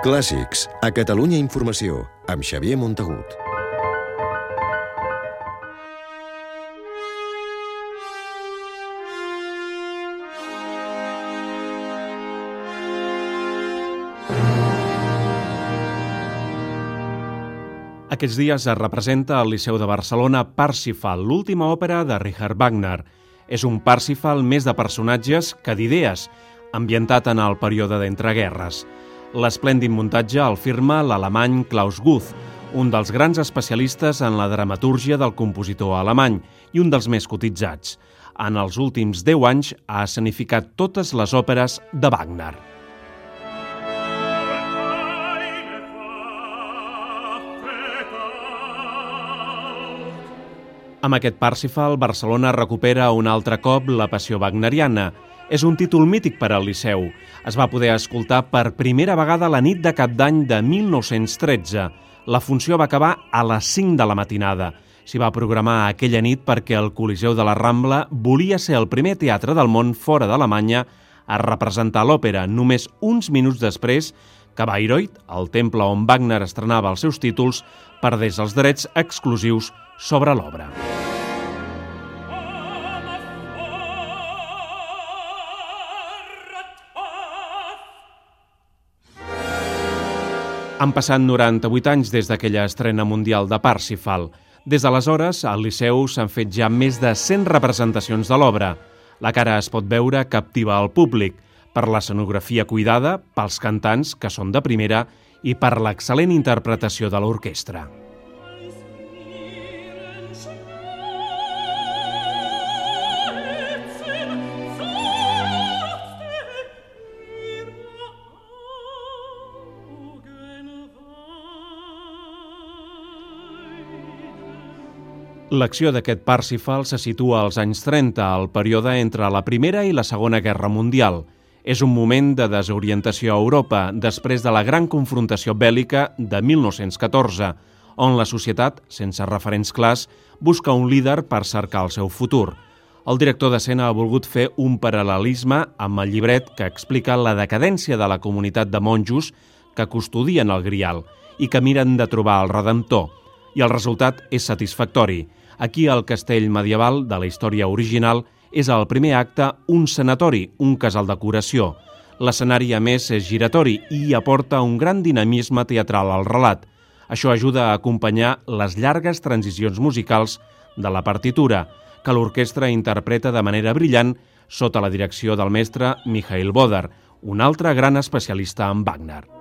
Clàssics, a Catalunya Informació, amb Xavier Montagut. Aquests dies es representa al Liceu de Barcelona Parsifal, l'última òpera de Richard Wagner. És un Parsifal més de personatges que d'idees, ambientat en el període d'entreguerres. L'esplèndid muntatge el firma l'alemany Klaus Guth, un dels grans especialistes en la dramatúrgia del compositor alemany i un dels més cotitzats. En els últims 10 anys ha escenificat totes les òperes de Wagner. Amb aquest Parsifal, Barcelona recupera un altre cop la passió wagneriana. És un títol mític per al Liceu. Es va poder escoltar per primera vegada la nit de cap d'any de 1913. La funció va acabar a les 5 de la matinada. S'hi va programar aquella nit perquè el Coliseu de la Rambla volia ser el primer teatre del món fora d'Alemanya a representar l'òpera només uns minuts després que Bayreuth, el temple on Wagner estrenava els seus títols, perdés els drets exclusius sobre l'obra. Han passat 98 anys des d'aquella estrena mundial de Parsifal. Des d'aleshores, al Liceu s'han fet ja més de 100 representacions de l'obra. La cara es pot veure captiva al públic, per l'escenografia cuidada, pels cantants, que són de primera, i per l'excel·lent interpretació de l'orquestra. L'acció d'aquest Parsifal se situa als anys 30, al període entre la Primera i la Segona Guerra Mundial. És un moment de desorientació a Europa després de la gran confrontació bèl·lica de 1914, on la societat, sense referents clars, busca un líder per cercar el seu futur. El director d'escena ha volgut fer un paral·lelisme amb el llibret que explica la decadència de la comunitat de monjos que custodien el Grial i que miren de trobar el Redemptor. I el resultat és satisfactori – Aquí al castell medieval de la història original és el primer acte un sanatori, un casal de curació. L'escenari, a més, és giratori i aporta un gran dinamisme teatral al relat. Això ajuda a acompanyar les llargues transicions musicals de la partitura, que l'orquestra interpreta de manera brillant sota la direcció del mestre Mikhail Bodar, un altre gran especialista en Wagner.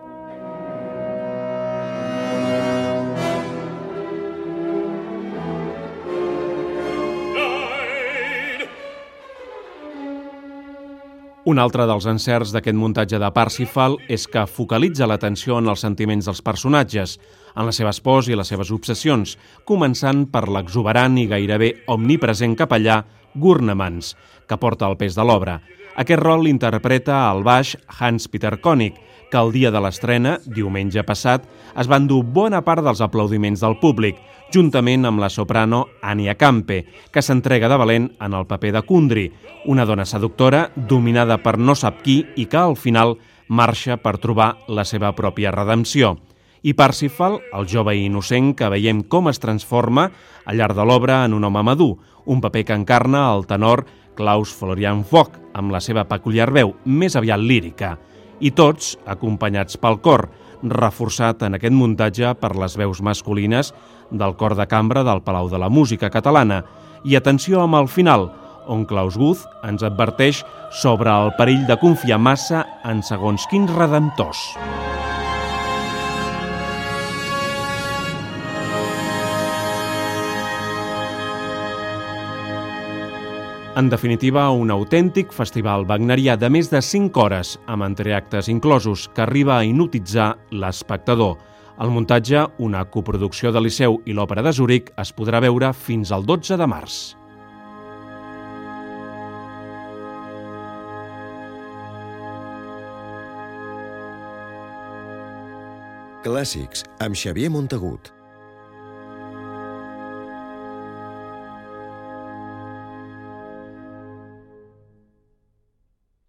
Un altre dels encerts d'aquest muntatge de Parsifal és que focalitza l'atenció en els sentiments dels personatges, en les seves pors i les seves obsessions, començant per l'exuberant i gairebé omnipresent capellà Gurnemans, que porta el pes de l'obra. Aquest rol l'interpreta al baix Hans-Peter Koenig, que el dia de l'estrena, diumenge passat, es van dur bona part dels aplaudiments del públic, juntament amb la soprano Ania Campe, que s'entrega de valent en el paper de Kundri, una dona seductora dominada per no sap qui i que al final marxa per trobar la seva pròpia redempció. I Parsifal, el jove i innocent que veiem com es transforma al llarg de l'obra en un home madur, un paper que encarna el tenor Klaus Florian Foch, amb la seva peculiar veu més aviat lírica, i tots acompanyats pel cor, reforçat en aquest muntatge per les veus masculines del cor de cambra del Palau de la Música Catalana. I atenció amb el final, on Klaus Guth ens adverteix sobre el perill de confiar massa en segons quins redemptors. En definitiva, un autèntic festival wagnerià de més de 5 hores, amb entreactes inclosos, que arriba a hipnotitzar l'espectador. El muntatge, una coproducció de Liceu i l'Òpera de Zúrich, es podrà veure fins al 12 de març. Clàssics, amb Xavier Montagut.